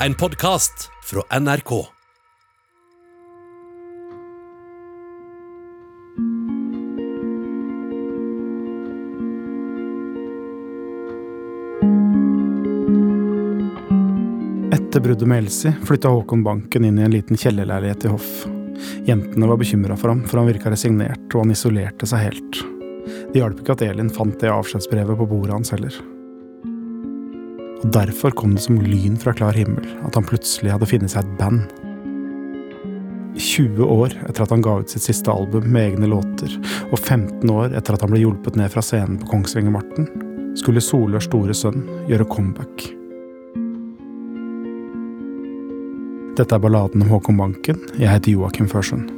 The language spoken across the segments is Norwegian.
en podkast fra NRK. Etter bruddet med Elsie flytta Håkon Banken inn i en liten kjellerleilighet i Hoff. Jentene var bekymra for ham, for han virka resignert, og han isolerte seg helt. Det hjalp ikke at Elin fant det avskjedsbrevet på bordet hans heller. Derfor kom det som lyn fra klar himmel at han plutselig hadde funnet seg et band. 20 år etter at han ga ut sitt siste album med egne låter, og 15 år etter at han ble hjulpet ned fra scenen på Kongsvinger-Marten, skulle Solørs store sønn gjøre comeback. Dette er balladen om Håkon Banken. Jeg heter Joakim Førsund.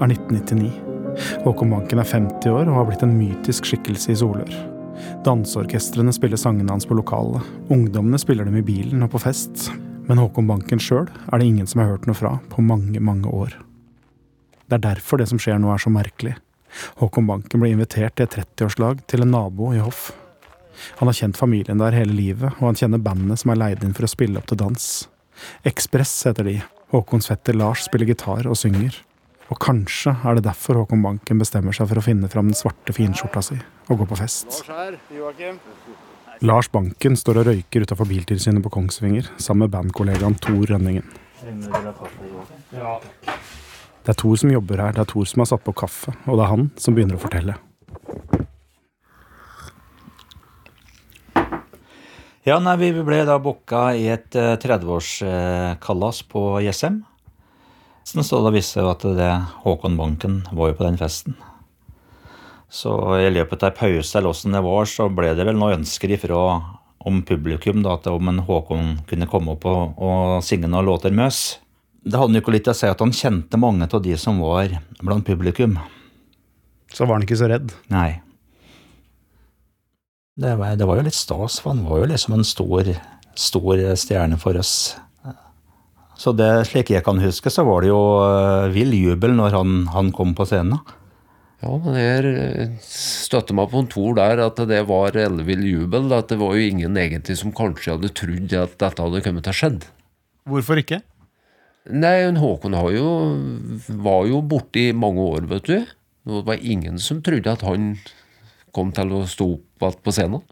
Er 1999. Håkon Banken er 50 år og har blitt en mytisk skikkelse i Solør. Danseorkestrene spiller sangene hans på lokalet. Ungdommene spiller dem i bilen og på fest. Men Håkon Banken sjøl er det ingen som har hørt noe fra på mange, mange år. Det er derfor det som skjer nå er så merkelig. Håkon Banken ble invitert til et 30-årslag til en nabo i Hoff. Han har kjent familien der hele livet, og han kjenner bandet som er leid inn for å spille opp til dans. Ekspress heter de. Håkons fetter Lars spiller gitar og synger. Og kanskje er det derfor Håkon Banken bestemmer seg for å finne fram den svarte finskjorta si og gå på fest. Lars Banken står og røyker utafor Biltilsynet på Kongsvinger sammen med bandkollegaen Tor Rønningen. Det er Tor som jobber her, det er Tor som har satt på kaffe, og det er han som begynner å fortelle. Ja, nei, Vi ble da booka i et eh, 30-årskalas på Jessem. Så da visste jeg jo at det, Håkon Banken var jo på den festen. Så i løpet av en pause eller åssen det var, så ble det vel noen ønsker ifra om publikum da, at om en Håkon kunne komme opp og, og synge noen låter med oss. Det hadde jo ikke litt å si at han kjente mange av de som var blant publikum. Så var han ikke så redd. Nei. Det var, det var jo litt stas, for han var jo liksom en stor, stor stjerne for oss. Så det, slik jeg kan huske, så var det jo eh, vill jubel når han, han kom på scenen. Ja, men jeg eh, støtter meg på en Tor der, at det var ellevill jubel. At det var jo ingen egentlig som kanskje hadde trodd at dette hadde kommet til å skjedd. Hvorfor ikke? Nei, Håkon har jo, var jo borte i mange år, vet du. Det var ingen som trodde at han kom til å stå opp igjen på scenen.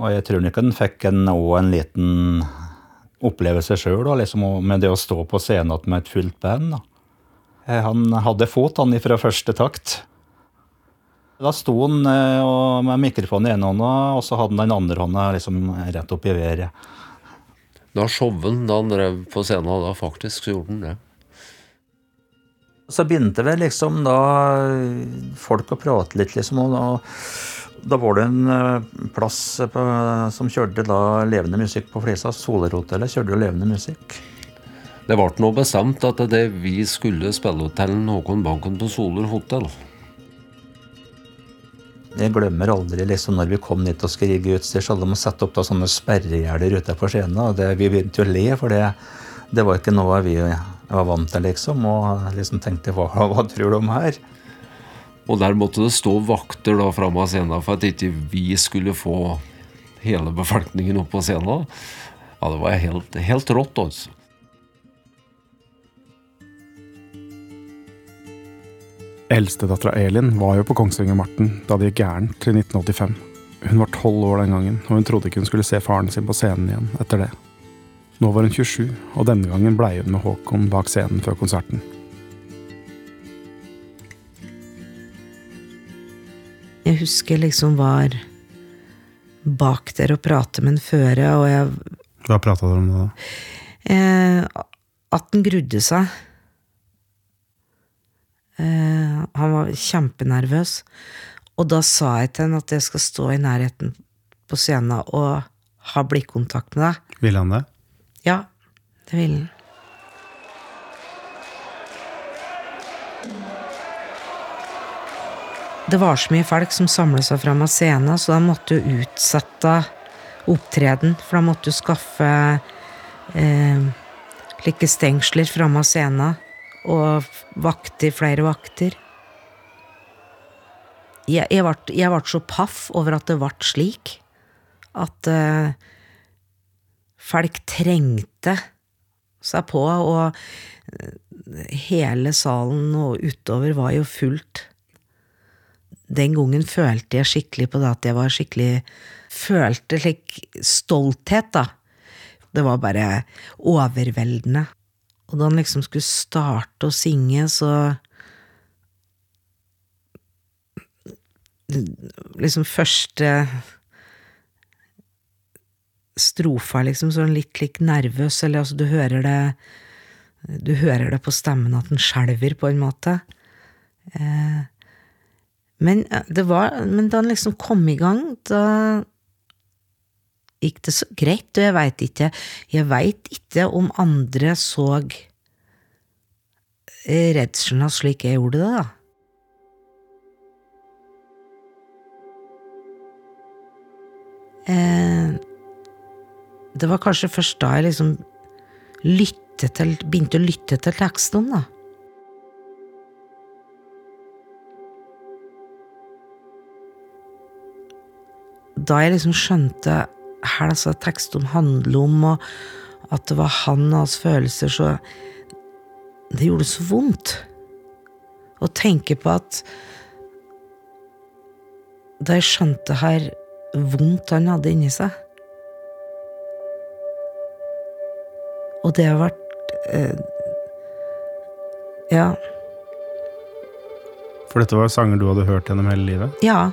Og jeg tror nok han fikk en, også en liten opplevelse sjøl, liksom, med det å stå på scenen med et fullt band. Da. Eh, Han hadde fot, han, fra første takt. Da sto han eh, og- med mikrofonen i ene hånda, og så hadde han den andre hånda liksom rett opp i været. Da showen da han drev på scenen, da faktisk så gjorde han det. Så begynte vel liksom da folk å prate litt, liksom. Og da, da var det en eh, plass på, som kjørte da levende musikk på Flesa. Solerhotellet kjørte jo levende musikk. Det ble nå bestemt at det vi skulle spille til Håkon Banken på Soler hotell. Jeg glemmer aldri liksom når vi kom ned og skulle rigge utstyr, så hadde de satt opp da sånne sperregjerder ute på scenen. og det, Vi begynte jo å le, for det, det var ikke noe vi var vant til, liksom. Og liksom tenkte hva, hva tror om her? Og der måtte det stå vakter da framme av scenen for at ikke vi skulle få hele befolkningen opp på scenen. Ja, det var helt, helt rått, altså. Eldstedattera Elin var jo på Kongsvinger-Marten da det gikk gærent i 1985. Hun var tolv år den gangen, og hun trodde ikke hun skulle se faren sin på scenen igjen etter det. Nå var hun 27, og denne gangen blei hun med Håkon bak scenen før konserten. Jeg husker liksom var bak der og prate med en føre, og jeg Hva prata dere om da? eh, At den grudde seg. Eh, han var kjempenervøs. Og da sa jeg til henne at jeg skal stå i nærheten på scenen og ha blikkontakt med deg. Ville han det? Ja, det ville han. Det var så mye folk som samlet seg fram av scenen, så de måtte jo utsette opptreden. For de måtte jo skaffe eh, like stengsler fram av scenen. Og vakter, flere vakter. Jeg, jeg, ble, jeg ble så paff over at det ble slik. At eh, folk trengte seg på, og eh, hele salen og utover var jo fullt. Den gangen følte jeg skikkelig på det at jeg var skikkelig Følte slik stolthet, da. Det var bare overveldende. Og da han liksom skulle starte å synge, så Liksom første strofa, liksom, så han litt, litt nervøs, eller altså, du hører det Du hører det på stemmen at den skjelver, på en måte. Eh, men, det var, men da han liksom kom i gang, da gikk det så greit, og jeg veit ikke Jeg veit ikke om andre så redselen slik jeg gjorde det, da. Eh, det var kanskje først da jeg liksom til, begynte å lytte til teksten, da. Da jeg liksom skjønte hva disse tekstene handler om, og at det var han og hans følelser, så Det gjorde så vondt å tenke på at Da jeg skjønte her vondt han hadde inni seg Og det har vært eh, Ja. For dette var sanger du hadde hørt gjennom hele livet? Ja.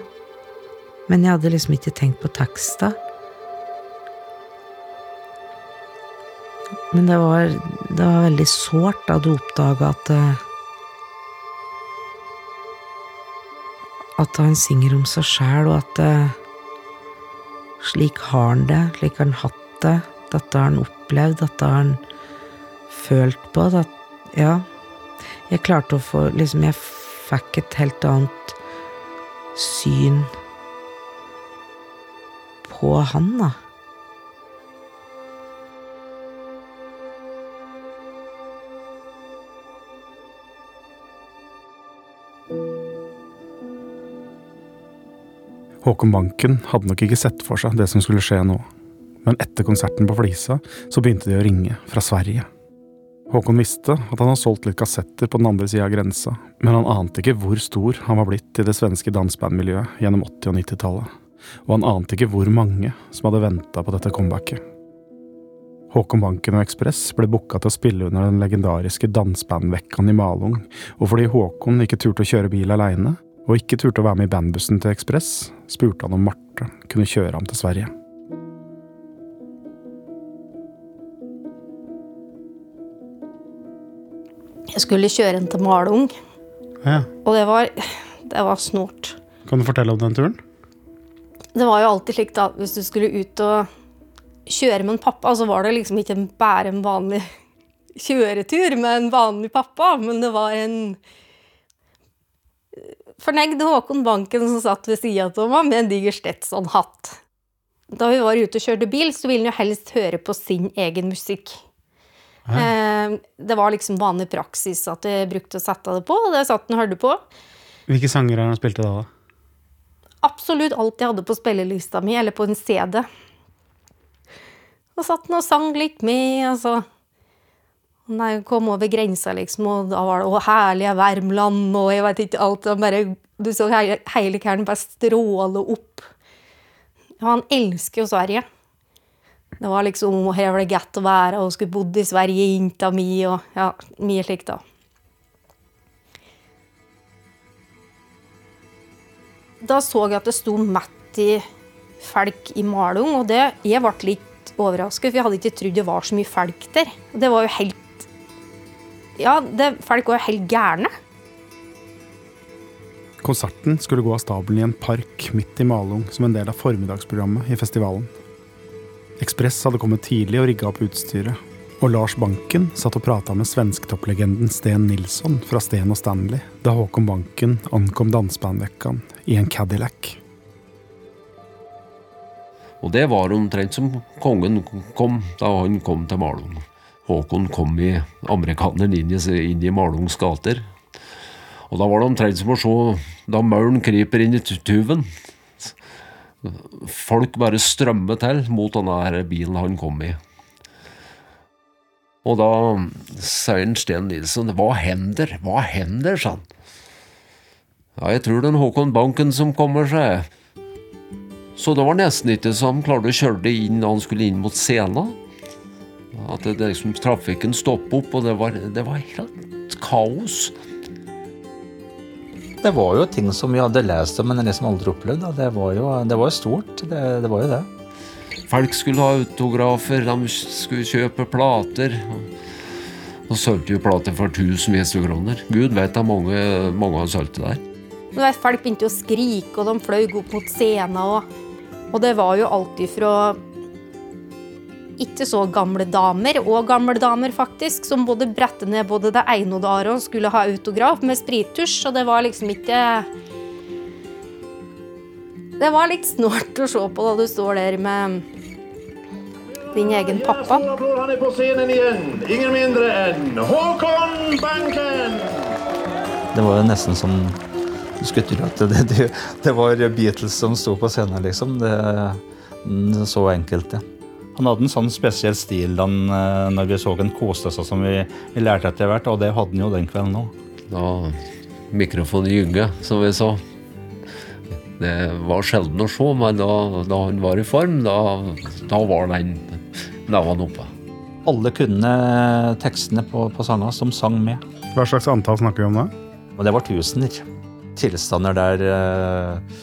Men jeg hadde liksom ikke tenkt på teksta. Men det var, det var veldig sårt da du oppdaga at eh, At han synger om seg sjæl, og at eh, slik har han det, slik har han hatt det, dette har han opplevd, dette har han følt på. Det, ja. Jeg klarte å få Liksom, jeg fikk et helt annet syn på han. Håkon Banken hadde nok ikke sett for seg det som skulle skje nå. Men etter konserten på Flisa så begynte de å ringe fra Sverige. Håkon visste at han hadde solgt litt kassetter på den andre sida av grensa, men han ante ikke hvor stor han var blitt i det svenske dansebandmiljøet gjennom 80- og 90-tallet. Og han ante ikke hvor mange som hadde venta på dette comebacket. Håkon Banken og Ekspress ble booka til å spille under den legendariske dansebandvekkaen i Malung, og fordi Håkon ikke turte å kjøre bil aleine, og ikke turte å være med i bandbussen til Ekspress, spurte han om Marte kunne kjøre ham til Sverige. Jeg skulle kjøre en til Malung, Ja. og det var, det var snort. Kan du fortelle om den turen? Det var jo alltid slik da, hvis du skulle ut og kjøre med en pappa, så var det liksom ikke bare en vanlig kjøretur med en vanlig pappa, men det var en fornegd Håkon Banken som satt ved sida av meg med en diger Stetson-hatt. Da vi var ute og kjørte bil, så ville han jo helst høre på sin egen musikk. Eh, det var liksom vanlig praksis at jeg brukte å sette det på, og det satt han og hørte på. Hvilke sanger har han spilt da? da? Absolutt alt jeg hadde på spillelista mi, eller på en CD. Og satt han og sang litt med, og så Når jeg kom over grensa, liksom, og da var det 'Å, herlige Värmland', og jeg vet ikke alt. Og bare, du så hele, hele bare stråle opp. Ja, han elsker jo Sverige. Det var liksom Her var det godt å være, og skulle bodd i Sverige, jenta mi, og ja, mye slikt, da. Da så jeg at det sto Matti Felk i Malung, og det, jeg ble litt overrasket, for jeg hadde ikke trodd det var så mye folk der. Det var jo helt Ja, det, folk var jo helt gærne. Konserten skulle gå av stabelen i en park midt i Malung som en del av formiddagsprogrammet i festivalen. Ekspress hadde kommet tidlig og rigga opp utstyret, Og Lars Banken satt og prata med svensktopplegenden Sten Nilsson fra Sten og Stanley da Håkon Banken ankom Dansebandvekkan i en Cadillac. Og det var omtrent som kongen kom da han kom til Malung. Håkon kom i amerikaneren inn i, i Malungs gater. Og da var det omtrent som å se da mauren kryper inn i tuven. Folk bare strømmer til mot denne bilen han kom i. Og da sier Sten Nilsson Hva hender? Hva hender? sa han. Ja, jeg tror det er Håkon Banken som kommer, sa jeg. Så det var nesten ikke så han klarte å kjøre det inn da han skulle inn mot scenen. At det, det liksom, trafikken stoppet opp, og det var, det var helt kaos. Det var jo ting som vi hadde lest om, men liksom aldri opplevd. Det var jo det var stort. Det, det var jo det. Folk skulle ha autografer, de skulle kjøpe plater. Og solgte jo plater for tusenvis av kroner. Gud vet hvor mange, mange har solgte der. Vet, Folk begynte å skrike, og de fløy opp mot scenen. Og, og det var jo alltid fra ikke så gamle damer, og gamle damer faktisk, som både brettet ned både det ene og det andre og skulle ha autograf med sprittusj. Og det var liksom ikke Det var litt snålt å se på da du står der med din egen pappa. Han er på scenen igjen. Ingen mindre enn Håkon Banken! Det var jo nesten som Du skulle tro at det, det, det, var Beatles som sto på scenen, liksom. Det, så enkelt, det. Han hadde en sånn spesiell stil da når vi så han koste seg, som vi, vi lærte etter hvert, og det hadde han jo den kvelden òg. Da mikrofonen gynge, som vi sa. Det var sjelden å se, men da, da han var i form, da, da var den nevene oppe. Alle kunne tekstene på, på sangene, som sang med. Hva slags antall snakker vi om da? Og det var tusener. Tilstander der eh,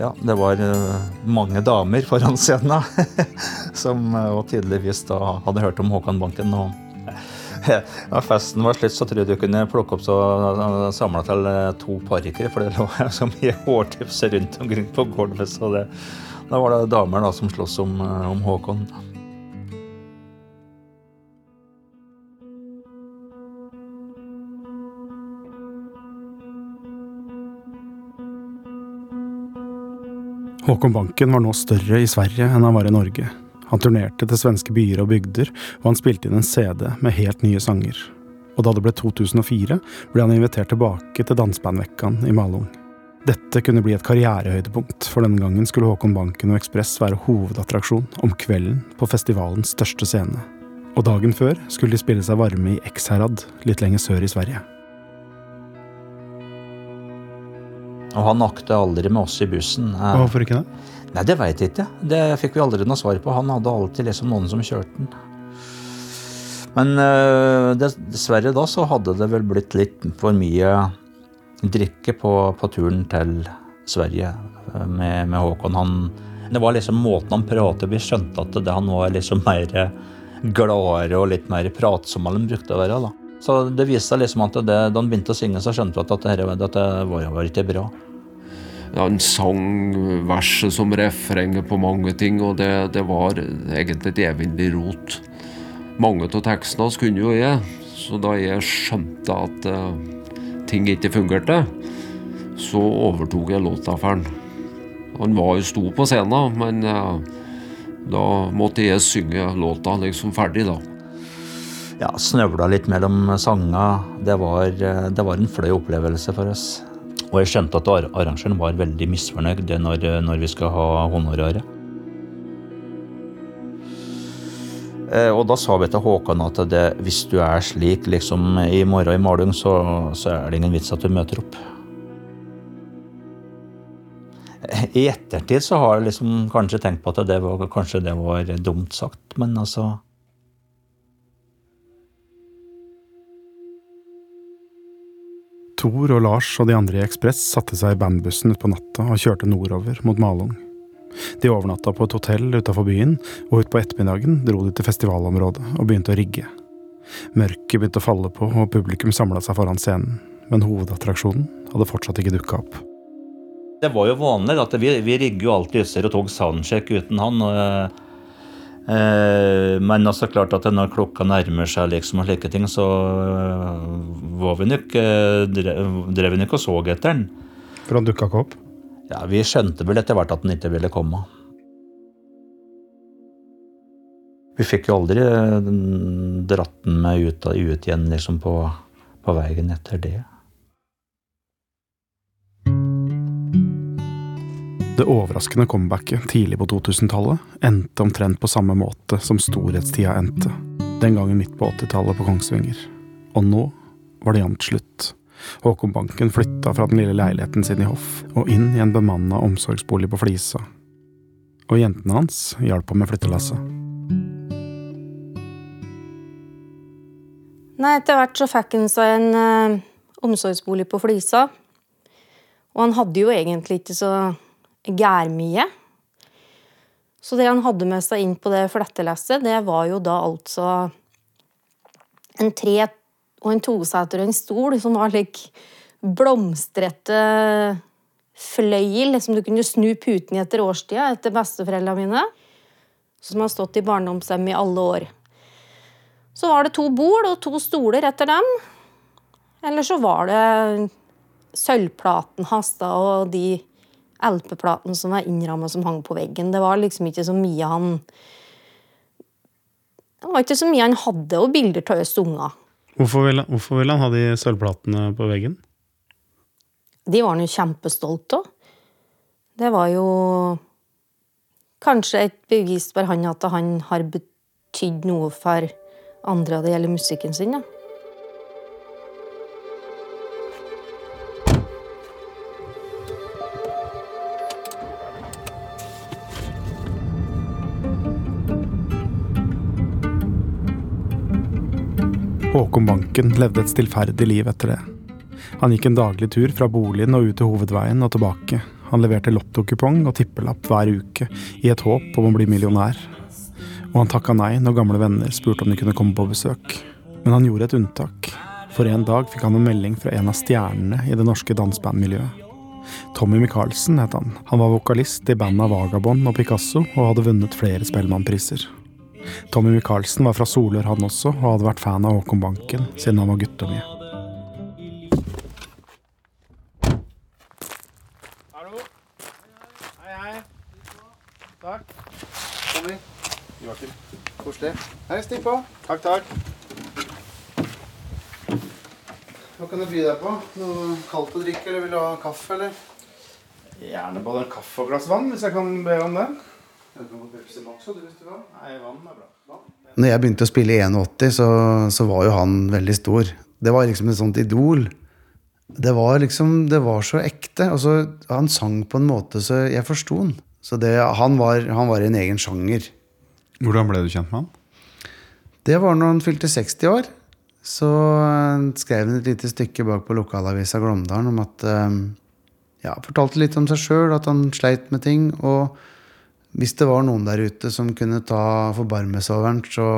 ja, det var eh, mange damer foran scenen som eh, tydeligvis da hadde hørt om Håkan Banken. og da festen var slutt, så tror jeg du kunne plukke opp så samla til to parykker, for det lå så mye hårtips rundt omkring på gulvet. Så det, da var det damer da som sloss om, om Håkon. Håkon Banken var nå større i Sverige enn han var i Norge. Han turnerte til svenske byer og bygder, og han spilte inn en CD med helt nye sanger. Og da det ble 2004, ble han invitert tilbake til Dansebandvekkan i Malung. Dette kunne bli et karrierehøydepunkt, for denne gangen skulle Håkon Banken og Ekspress være hovedattraksjon om kvelden på festivalens største scene. Og dagen før skulle de spille seg varme i Eksherad, litt lenger sør i Sverige. Og han akta aldri med oss i bussen. Hvorfor ikke det? Nei, Det veit jeg ikke. Det fikk vi aldri noe svar på. Han hadde alltid liksom noen som kjørte den. Men dessverre da så hadde det vel blitt litt for mye drikke på, på turen til Sverige med, med, Håkon. Han, det var liksom måten han pratet Vi skjønte at det, han var liksom mer gladere og litt mer pratsom enn han brukte å være. da. Så det viste seg liksom at det, da han begynte å synge, så skjønte vi at dette, dette var, var ikke bra. Ja, han sang verset som refrenget på mange ting, og det, det var egentlig et evinnelig rot. Mange av tekstene kunne jo jeg, så da jeg skjønte at uh, ting ikke fungerte, så overtok jeg låta for han. Han var jo sto på scenen, men uh, da måtte jeg synge låta liksom ferdig, da ja, snøvla litt mellom sangene. Det eh, det var en fløy opplevelse for oss. Og jeg skjønte at arrangeren var veldig misfornøyd når, når vi skal ha honoraret. Eh, og da sa vi til Håkan at det, hvis du er slik liksom i morgen i Malung, så, så er det ingen vits at du møter opp. I ettertid så har jeg liksom kanskje tenkt på at det var, kanskje det var dumt sagt, men altså Tor og Lars og de andre i Ekspress satte seg i bandbussen utpå natta og kjørte nordover mot Malung. De overnatta på et hotell utafor byen, og utpå ettermiddagen dro de til festivalområdet og begynte å rigge. Mørket begynte å falle på, og publikum samla seg foran scenen, men hovedattraksjonen hadde fortsatt ikke dukka opp. Det var jo vanlig at vi, vi rigger jo alltid utstyr og tok soundcheck uten han. Eh, men også klart at når klokka nærmer seg liksom og slike ting, så eh, var vi nok, eh, drev, vi nok og så etter den. For han dukka ikke opp? Ja, Vi skjønte vel etter hvert at den ikke ville komme. Vi fikk jo aldri eh, dratt den med ut, ut igjen liksom på, på veien etter det. Det overraskende comebacket tidlig på 2000-tallet endte omtrent på samme måte som storhetstida endte. Den gangen midt på 80-tallet på Kongsvinger. Og nå var det jevnt slutt. Håkon Banken flytta fra den lille leiligheten sin i Hoff og inn i en bemanna omsorgsbolig på Flisa. Og jentene hans hjalp ham med flyttelasset. Nei, etter hvert så fikk han seg en ø, omsorgsbolig på Flisa. Og han hadde jo egentlig ikke så gærmye. Så det han hadde med seg inn på det flettelesset, det var jo da altså en tre og en toseter og en stol som var slik blomstrete fløyel som du kunne snu puten i etter årstida, etter besteforeldrene mine. Som har stått i barndomshjem i alle år. Så var det to bord og to stoler etter dem. Eller så var det sølvplaten hans og de LP-platene som var innramma som hang på veggen. Det var liksom ikke så mye han Det var ikke så mye han hadde, og bilder av oss unger. Hvorfor ville, hvorfor ville han ha de sølvplatene på veggen? De var han jo kjempestolt av. Det var jo kanskje et bevis for han at han har betydd noe for andre når det gjelder musikken sin. Ja. Håkon Banken levde et stillferdig liv etter det. Han gikk en daglig tur fra boligen og ut til hovedveien og tilbake. Han leverte lottokupong og tippelapp hver uke i et håp om å bli millionær. Og han takka nei når gamle venner spurte om de kunne komme på besøk. Men han gjorde et unntak. For en dag fikk han en melding fra en av stjernene i det norske dansebandmiljøet. Tommy Michaelsen het han. Han var vokalist i banda Vagabond og Picasso og hadde vunnet flere Spellemannpriser. Tommy Michaelsen var fra Solør, han også, og hadde vært fan av Håkon Banken siden han var guttunge. Hallo? Hei, hei. Takk. Tommy. Joakim. Koselig. Hei, stikk på. Takk, takk. Hva kan jeg by deg på? Noe kaldt å drikke, eller vil du ha kaffe, eller? Gjerne både en kaffe og glass vann, hvis jeg kan be om det. Når jeg begynte å spille i 81, så, så var jo han veldig stor. Det var liksom et sånt idol. Det var liksom, det var så ekte. Altså, han sang på en måte så jeg forsto han. Så det, han, var, han var i en egen sjanger. Hvordan ble du kjent med han? Det var når han fylte 60 år. Så eh, skrev han et lite stykke bak på lokalavisa Glåmdalen om at eh, Ja, fortalte litt om seg sjøl, at han sleit med ting. Og hvis det var noen der ute som kunne ta forbarme seg over den, så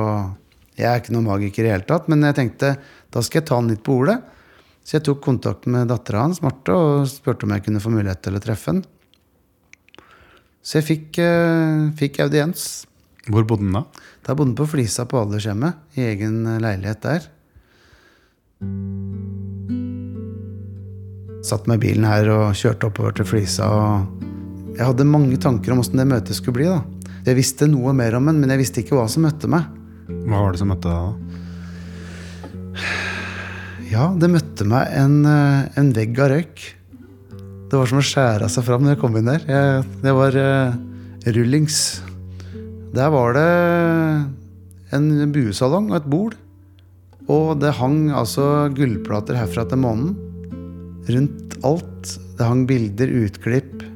Jeg er ikke noen magiker i det hele tatt, men jeg tenkte da skal jeg ta han litt på ordet. Så jeg tok kontakt med dattera hans, Marte, og spurte om jeg kunne få mulighet til å treffe han. Så jeg fikk, eh, fikk audiens. Hvor bodde han da? Da bodde han på Flisa på aldershjemmet, i egen leilighet der. Satt meg i bilen her og kjørte oppover til Flisa. og Jeg hadde mange tanker om åssen det møtet skulle bli. da. Jeg visste noe mer om den, men jeg visste ikke hva som møtte meg. Hva var det som møtte deg da? Ja, det møtte meg en, eh, en vegg av røyk. Det var som å skjære seg fram når jeg kom inn der. Jeg, det var uh, rullings. Der var det en buesalong og et bord. Og det hang altså gullplater herfra til månen. Rundt alt. Det hang bilder, utklipp.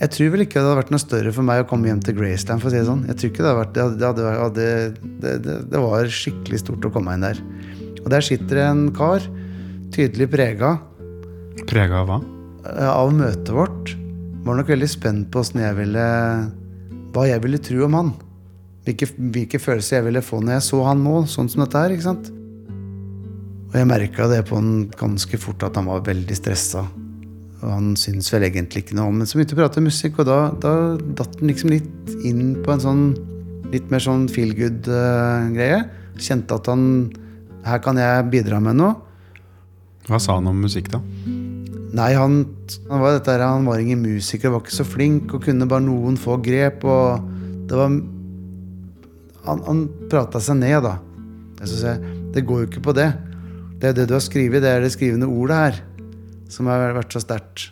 Jeg tror vel ikke det hadde vært noe større for meg å komme hjem til Graceland. for å si Det sånn. Jeg tror ikke Det hadde vært, det, hadde, det, hadde, det, det, det var skikkelig stort å komme inn der. Og der sitter en kar, tydelig prega Prega av hva? eh, av møtet vårt. Var nok veldig spent på åssen jeg ville, hva jeg ville tro om han. Hvilke, hvilke følelser jeg ville få når jeg så han nå, sånn som dette her. ikke sant? Og jeg merka det på han ganske fort at han var veldig stressa. Og han syntes vel egentlig ikke noe om Men så begynte vi å prate musikk, og da, da datt han liksom litt inn på en sånn Litt mer sånn feel good-greie. Kjente at han Her kan jeg bidra med noe. Hva sa han om musikk, da? Nei, han, han var dette her, han var ingen musiker, var ikke så flink og kunne bare noen få grep. Og det var Han, han prata seg ned, da. Jeg synes jeg, det går jo ikke på det. Det er det du har skrevet, det er det skrivende ordet her, som har vært så sterkt.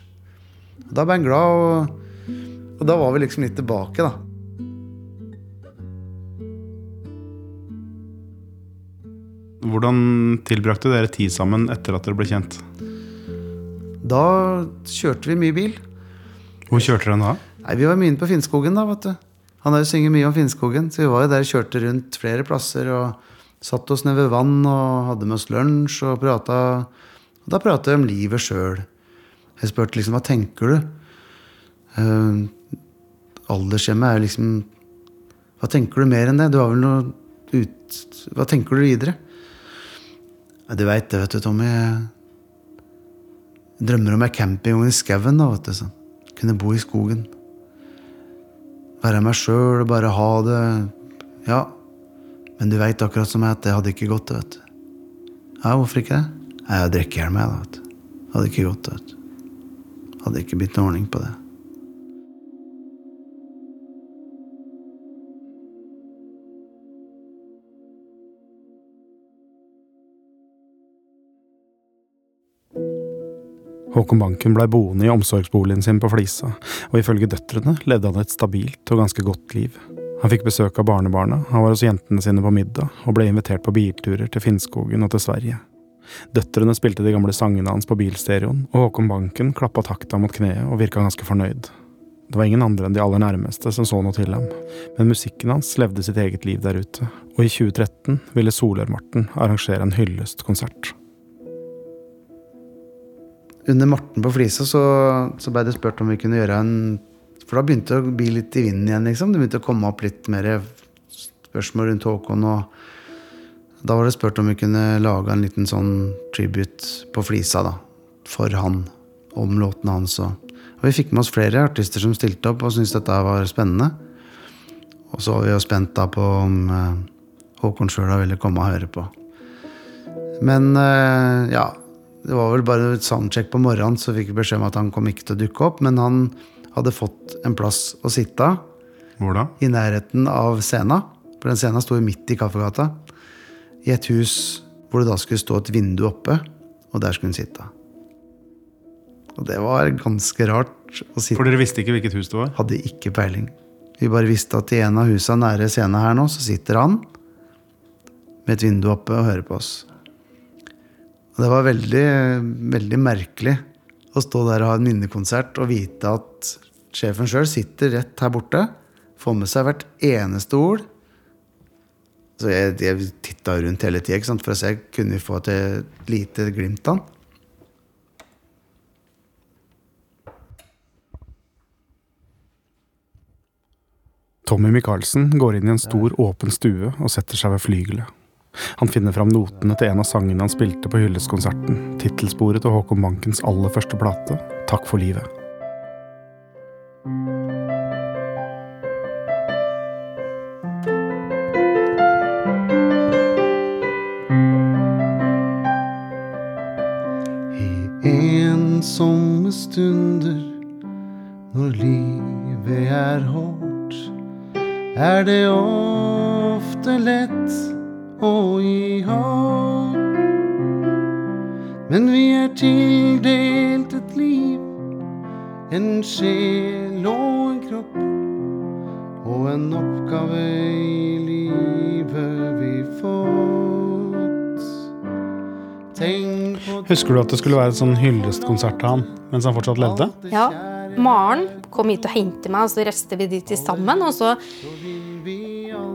Da ble han glad, og, og da var vi liksom litt tilbake, da. Hvordan tilbrakte dere tid sammen etter at dere ble kjent? Da kjørte vi mye bil. Hvor kjørte dere da? Nei, Vi var mye inne på Finnskogen, da, vet du. Han har jo synget mye om Finnskogen, så vi var jo der og kjørte rundt flere plasser og satt oss ned ved vann og hadde med oss lunsj og prata. Og da prata jeg om livet sjøl. Jeg spurte liksom hva tenker du? Uh, aldershjemmet er jo liksom Hva tenker du mer enn det? Du har vel noe ut Hva tenker du videre? Ja, du veit det, vet du, Tommy. Jeg drømmer om ei campingvogn i skauen, da, vet du. Sånn. Kunne bo i skogen. Være meg sjøl, bare ha det Ja. Men du veit akkurat som jeg at det hadde ikke gått, vet du. Ja, hvorfor ikke det? Jeg drikker i hjel da. Hadde ikke gått, vet. Hadde ikke blitt noen ordning på det. Håkon Banken blei boende i omsorgsboligen sin på Flisa, og ifølge døtrene levde han et stabilt og ganske godt liv. Han fikk besøk av barnebarna, han var hos jentene sine på middag, og ble invitert på bilturer til Finnskogen og til Sverige. Døtrene spilte de gamle sangene hans på bilstereoen, og Håkon Banken klappa takta mot kneet og virka ganske fornøyd. Det var ingen andre enn de aller nærmeste som så noe til ham, men musikken hans levde sitt eget liv der ute, og i 2013 ville Solørmarten arrangere en hyllestkonsert. Under Morten på Flisa så, så ble det spurt om vi kunne gjøre en For da begynte det å bli litt i vinden igjen, liksom. Det begynte å komme opp litt mer spørsmål rundt Håkon. Og da var det spurt om vi kunne lage en liten sånn tribute på Flisa, da. For han. Om låtene hans. Og, og vi fikk med oss flere artister som stilte opp og syntes dette var spennende. Og så var vi jo spent da på om eh, Håkon sjøl ville komme og høre på. Men eh, ja, det var vel bare et soundcheck på morgenen, så fikk vi beskjed om at han kom ikke til å dukke opp. Men han hadde fått en plass å sitte Hvor da? i nærheten av scena. For den scena sto jo midt i Kaffegata. I et hus hvor det da skulle stå et vindu oppe, og der skulle hun sitte. Og det var ganske rart å sitte For dere visste ikke hvilket hus det var? Hadde ikke peiling. Vi bare visste at i en av husa nære scenen her nå, så sitter han med et vindu oppe og hører på oss. Og det var veldig, veldig merkelig å stå der og ha en minnekonsert og vite at sjefen sjøl sitter rett her borte, får med seg hvert eneste ord. Så jeg, jeg titta rundt hele tida for å se kunne vi få et lite glimt av han. Tommy Michaelsen går inn i en stor, åpen stue og setter seg ved flygelet. Han finner fram notene til en av sangene han spilte på hylleskonserten, tittelsporet til Håkon Bankens aller første plate, Takk for livet. Stunder, når livet er hårdt, er det ofte lett å gi håp. Men vi er tildelt et liv, en sjel og en kropp, og en oppgave i livet vi fått. Husker du at det skulle være en sånn hyllestkonsert til han mens han fortsatt levde? Ja. Maren kom hit og hentet meg, og så reiste vi dit sammen. Og så,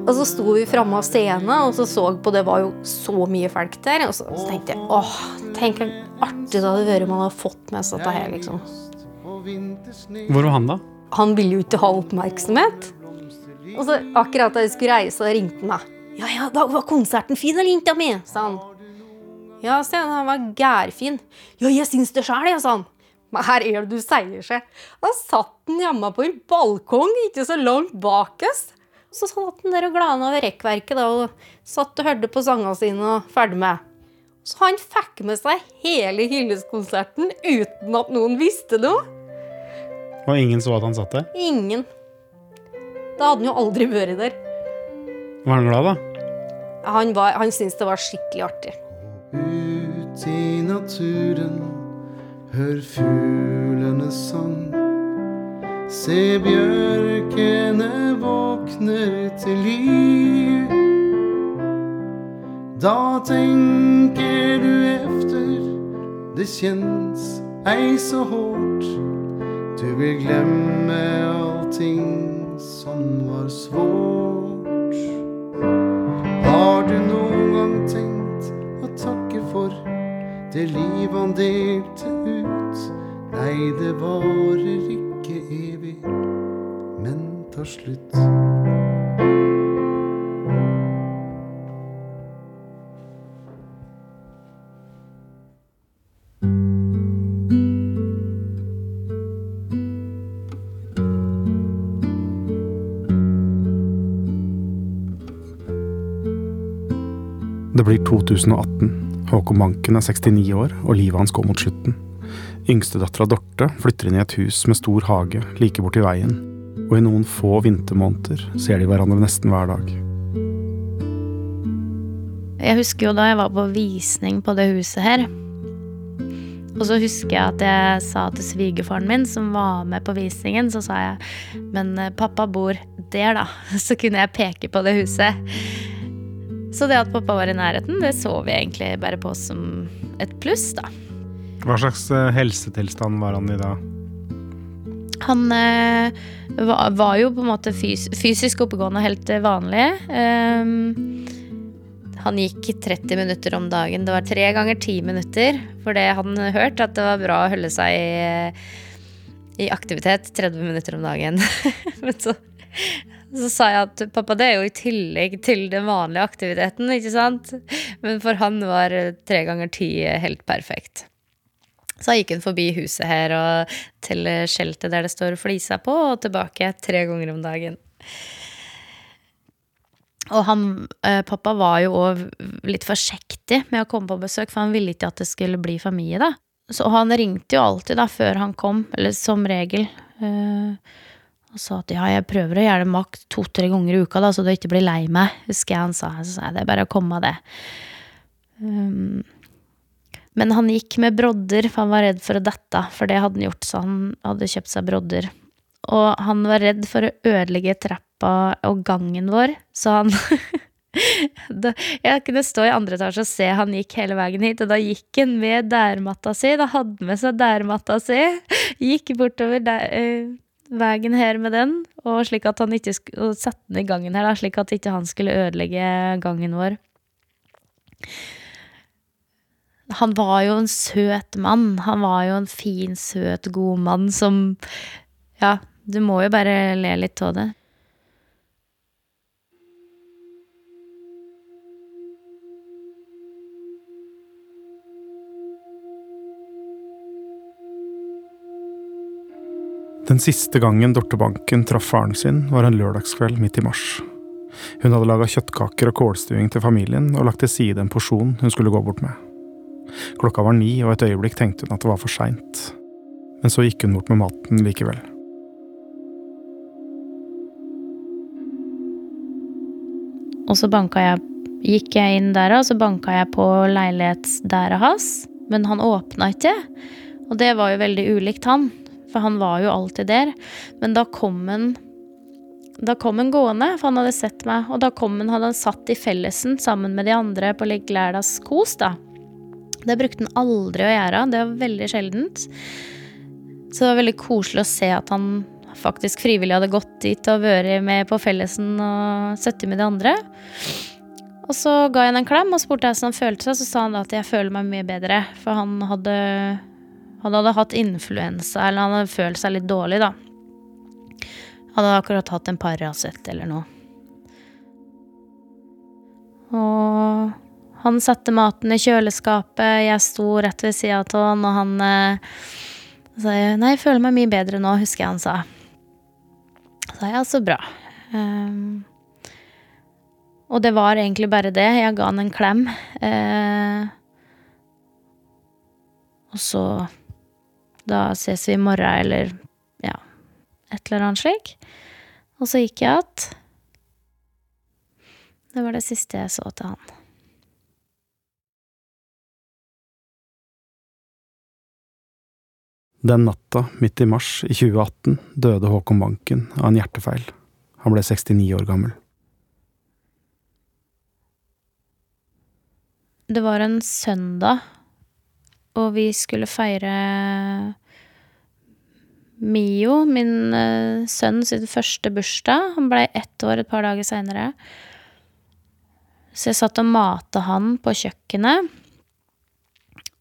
og så sto vi framme av scenen og så så på det var jo så mye folk der. Og så, så tenkte jeg åh, tenk hvor artig det hadde vært om han hadde fått med seg dette her. liksom. Hvor var han da? Han ville jo ikke ha oppmerksomhet. Og så akkurat da jeg skulle reise, ringte han meg. Ja, ja, da var konserten fin, eller jenta mi? sa han. Ja, sa han var gærfin. Ja, jeg syns det sjæl, jeg, sa han. Men her er det du sier seg. Da satt han hjemme på en balkong ikke så langt bak oss. Så satt han der og glana over rekkverket da, og satt og hørte på sangene sine og ferdig med. Så han fikk med seg hele hyllestkonserten uten at noen visste noe. Og ingen så at han satt der? Ingen. Da hadde han jo aldri vært der. Var han glad, da? Han, var, han syntes det var skikkelig artig. Ut i naturen, hør fuglene sang. Se bjørkene våkner til liv. Da tenker du efter, det kjennes ei så hårt. Du vil glemme allting som var svårt. Det liv han delte ut? Nei, det varer ikke evig, men tar slutt. Det blir 2018. Håkon Manken er 69 år, og livet hans går mot slutten. Yngstedattera Dorte flytter inn i et hus med stor hage like borti veien, og i noen få vintermåneder ser de hverandre nesten hver dag. Jeg husker jo da jeg var på visning på det huset her. Og så husker jeg at jeg sa til svigerfaren min, som var med på visningen, så sa jeg Men eh, pappa bor der, da. Så kunne jeg peke på det huset. Så det at pappa var i nærheten, det så vi egentlig bare på som et pluss, da. Hva slags eh, helsetilstand var han i da? Han eh, var, var jo på en måte fys fysisk oppegående og helt eh, vanlig. Um, han gikk 30 minutter om dagen. Det var tre ganger ti minutter. for det han hørte at det var bra å holde seg i, i aktivitet 30 minutter om dagen. Men så, så sa jeg at pappa, det er jo i tillegg til den vanlige aktiviteten, ikke sant? Men for han var tre ganger ti helt perfekt. Så gikk hun forbi huset her og til skjeltet der det står flisa på, og tilbake tre ganger om dagen. Og han, eh, pappa var jo òg litt forsiktig med å komme på besøk, for han ville ikke at det skulle bli familie, da. Så han ringte jo alltid da, før han kom, eller som regel, eh, og sa at ja, jeg prøver å gjøre det makt to-tre ganger i uka, da, så du ikke blir lei meg, husker jeg han sa. Så sa jeg det er bare å komme av det. Um, men han gikk med brodder, for han var redd for å dette, for det hadde han gjort, så han hadde kjøpt seg brodder. Og han var redd for å ødelegge trappa og gangen vår, så han Jeg kunne stå i andre etasje og se han gikk hele veien hit, og da gikk han med dærmatta si. Da hadde han med seg dærmatta si. Gikk bortover der, uh, veien her med den, og, slik at han ikke sk og satte den i gangen her, da, slik at ikke han skulle ødelegge gangen vår. Han var jo en søt mann. Han var jo en fin, søt, god mann som Ja, du må jo bare le litt av det. Den siste gangen Dorte Banken traff faren sin, var en lørdagskveld midt i mars. Hun hadde laga kjøttkaker og kålstuing til familien og lagt til side en porsjon hun skulle gå bort med. Klokka var ni, og et øyeblikk tenkte hun at det var for seint. Men så gikk hun bort med maten likevel. Og så jeg Gikk jeg inn der, og så banka jeg på leilighetsdæra hans. Men han åpna ikke. Og det var jo veldig ulikt han, for han var jo alltid der. Men da kom han da kom han gående, for han hadde sett meg. Og da kom han, hadde han satt i fellesen sammen med de andre på Lik kos, da. Det brukte han aldri å gjøre. Det var veldig sjeldent. Så det var veldig koselig å se at han faktisk frivillig hadde gått dit og vært med på fellesen og sittet med de andre. Og så ga jeg ham en klem og spurte hvordan han følte seg. Så sa han da at jeg føler meg mye bedre, for han hadde, han hadde hatt influensa, eller han hadde følt seg litt dårlig, da. Hadde akkurat hatt en Paracet eller noe. Og han satte maten i kjøleskapet, jeg sto rett ved sida av han, og han eh, sa Nei, jeg føler meg mye bedre nå, husker jeg han sa. Så jeg ja, så bra. Um, Og det var egentlig bare det. Jeg ga han en klem. Uh, og så Da ses vi i morgen, eller ja, et eller annet slik. Og så gikk jeg att. Det var det siste jeg så til han. Den natta, midt i mars i 2018, døde Håkon Banken av en hjertefeil. Han ble 69 år gammel. Det var en søndag, og vi skulle feire Mio, min uh, sønn sin første bursdag. Han blei ett år et par dager seinere. Så jeg satt og mata han på kjøkkenet.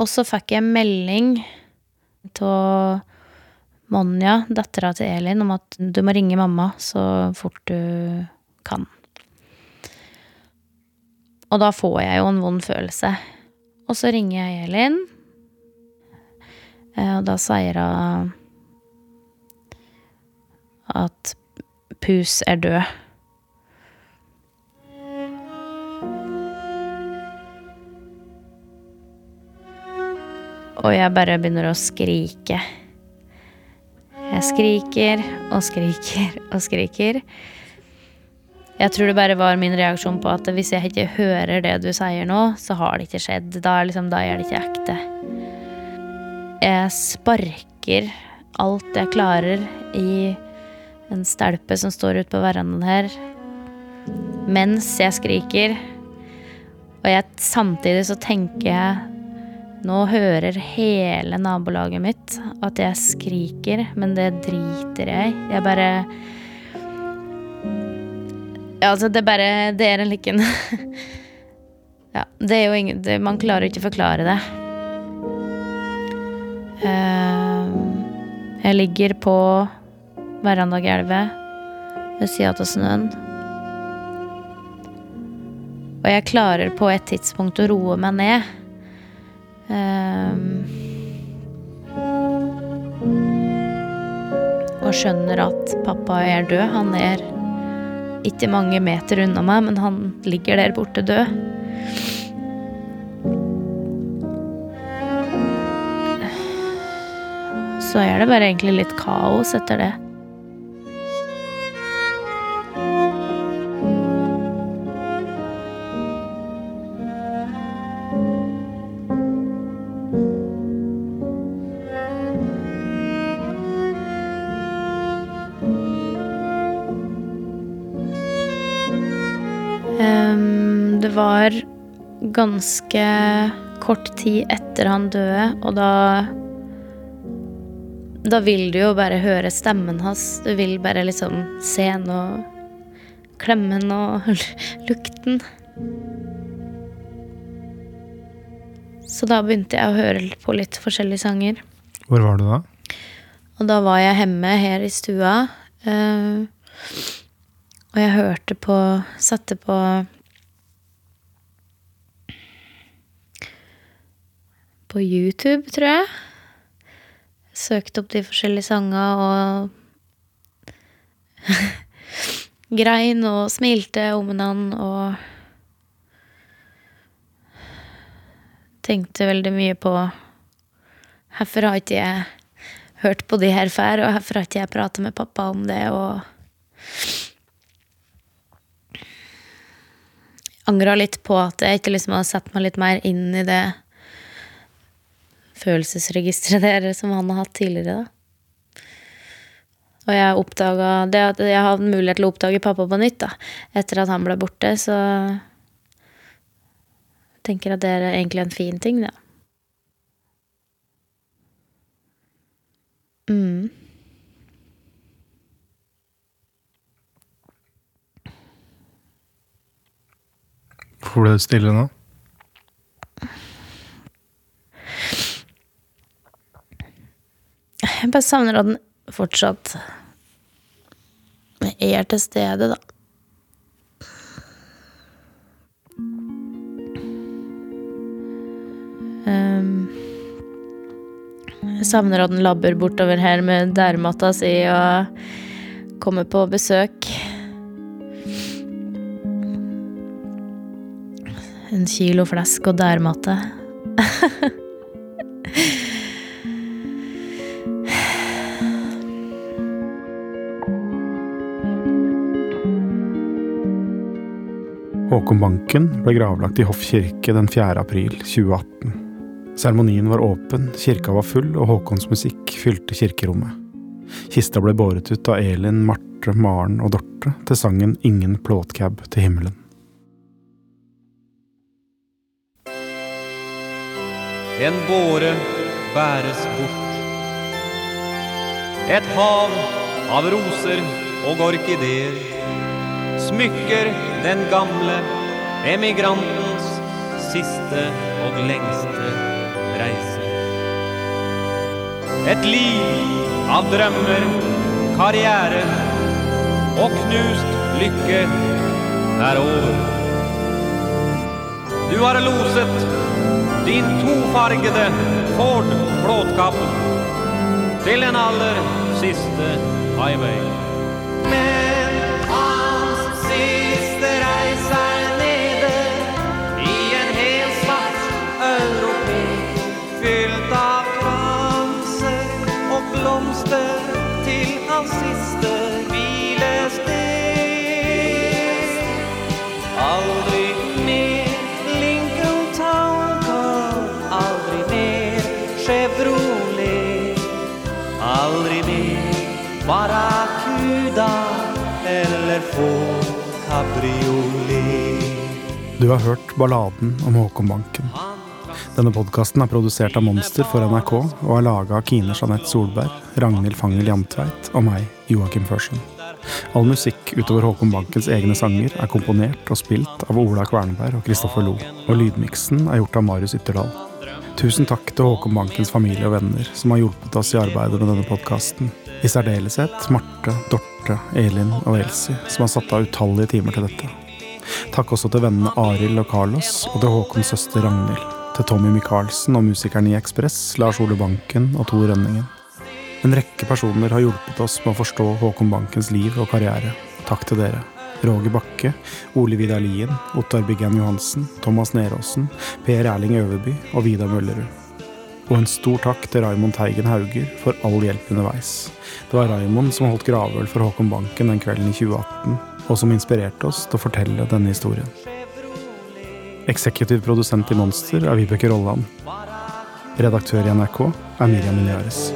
Og så fikk jeg melding av Monja, dattera til Elin, om at du må ringe mamma så fort du kan. Og da får jeg jo en vond følelse. Og så ringer jeg Elin, og da sier hun at Pus er død. Og jeg bare begynner å skrike. Jeg skriker og skriker og skriker. Jeg tror det bare var min reaksjon på at hvis jeg ikke hører det du sier nå, så har det ikke skjedd. Da, liksom, da er det ikke ekte. Jeg sparker alt jeg klarer i en stelpe som står ute på verandaen her, mens jeg skriker. Og jeg, samtidig så tenker jeg nå hører hele nabolaget mitt at jeg skriker, men det driter jeg i. Jeg bare Ja, altså, det bare Det er en liken Ja, det er jo ingen det, Man klarer ikke å forklare det. Eh, jeg ligger på verandagelvet ved sida av snøen. Og jeg klarer på et tidspunkt å roe meg ned. Ehm, og skjønner at pappa er død. Han er ikke mange meter unna meg, men han ligger der borte død. Så er det bare egentlig litt kaos etter det. Ehm, det var ganske kort tid etter han døde, og da Da vil du jo bare høre stemmen hans. Du vil bare liksom se han og klemme han og lukten. Så da begynte jeg å høre på litt forskjellige sanger. Hvor var du da? Og da var jeg hjemme her i stua. Uh, og jeg hørte på Satte på På YouTube, tror jeg. Søkte opp de forskjellige sanga og Grein og smilte om han og Tenkte veldig mye på Hvorfor har ikke jeg hørt på de her før, og hvorfor har ikke jeg pratet med pappa om det, og angra litt på at jeg ikke liksom hadde satt meg litt mer inn i det følelsesregisteret der som han har hatt tidligere, da. Og jeg oppdaga det at jeg hadde mulighet til å oppdage pappa på nytt, da. Etter at han ble borte, så jeg tenker at det er egentlig en fin ting, det. Mm. Hvorfor ble du stille nå? Jeg bare savner at den fortsatt er til stede, da. Um, jeg savner at den labber bortover her med dærmatta si og kommer på besøk. en kilo flesk og dærmatte. Håkon Banken ble gravlagt i Hoff kirke den 4. april 2018. Seremonien var åpen, kirka var full, og Håkons musikk fylte kirkerommet. Kista ble båret ut av Elin, Marte, Maren og Dorte til sangen Ingen plåtcab til himmelen. En båre bæres bort. Et hav av roser og orkideer smykker den gamle emigrantens siste og lengste reise. Et liv av drømmer, karriere og knust lykke er over. Du har loset din tofargede Ford Blåtkapp til den aller siste highway. Eller kabriolet. Du har hørt balladen om Håkon Banken. Denne podkasten er produsert av Monster for NRK og er laga av Kine Jeanette Solberg, Ragnhild Fangel Jantveit og meg, Joakim Førsund. All musikk utover Håkon Bankens egne sanger er komponert og spilt av Ola Kvernberg og Kristoffer Lo, og lydmiksen er gjort av Marius Ytterdal. Tusen takk til Håkon Bankens familie og venner som har hjulpet oss i arbeidet med denne podkasten. I særdeleshet Marte, Dorte, Elin og Elsie, som har satt av utallige timer til dette. Takk også til vennene Arild og Carlos, og til Håkons søster Ragnhild. Til Tommy Michaelsen og musikeren i Ekspress, Lars Ole Banken og Tor Rønningen. En rekke personer har hjulpet oss med å forstå Håkon Bankens liv og karriere. Takk til dere. Roger Bakke, Ole Vidar Lien, Ottar Biggen Johansen, Thomas Neråsen, Per Erling Øverby og Vidar Møllerud. Og en stor takk til Raymond Teigen Hauger for all hjelp underveis. Det var Raymond som holdt gravøl for Håkon Banken den kvelden i 2018, og som inspirerte oss til å fortelle denne historien. Eksekutiv produsent i Monster er Vibeke Rolland. Redaktør i NRK er Miriam Minyares.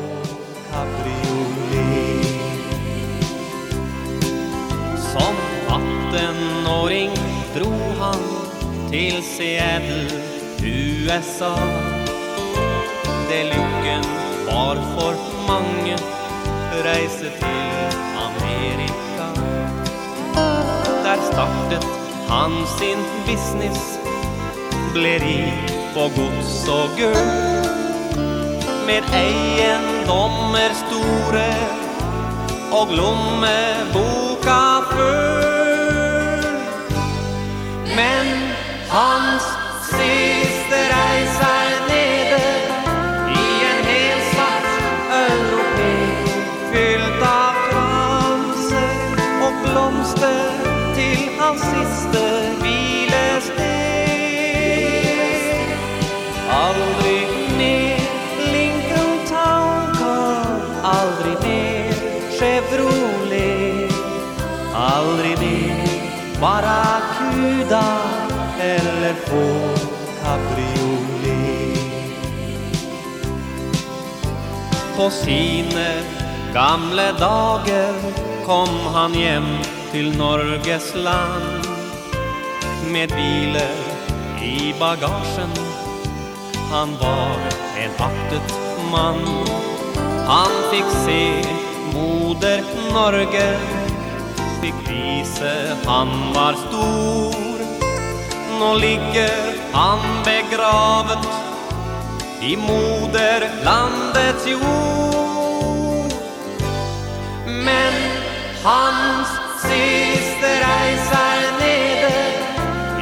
Som 18-åring dro han til Seattle, USA. Det lykken var for mange, reise til Amerika. Der startet han sin business, ble rik på gods og gull. Med eiendommer store og lommeboka full. Men hans eller kabriolet. På sine gamle dager kom han hjem til Norges land med biler i bagasjen. Han var en aktet mann. Han fikk se moder Norge, fikk vise han var stor. Nå ligger han begravet i moderlandets jord. Men hans siste reis er nede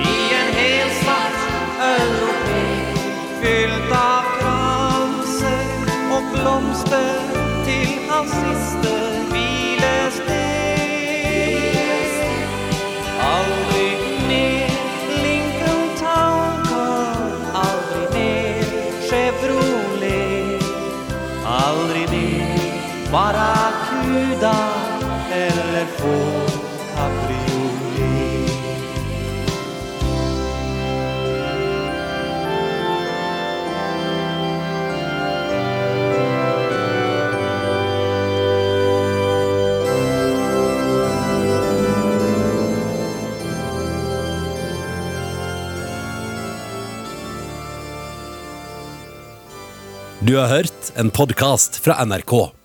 i en hel svart europé fylt av kranser og blomster til hans siste Barracuda eller Ford cabriolet Du har hørt en podkast fra NRK.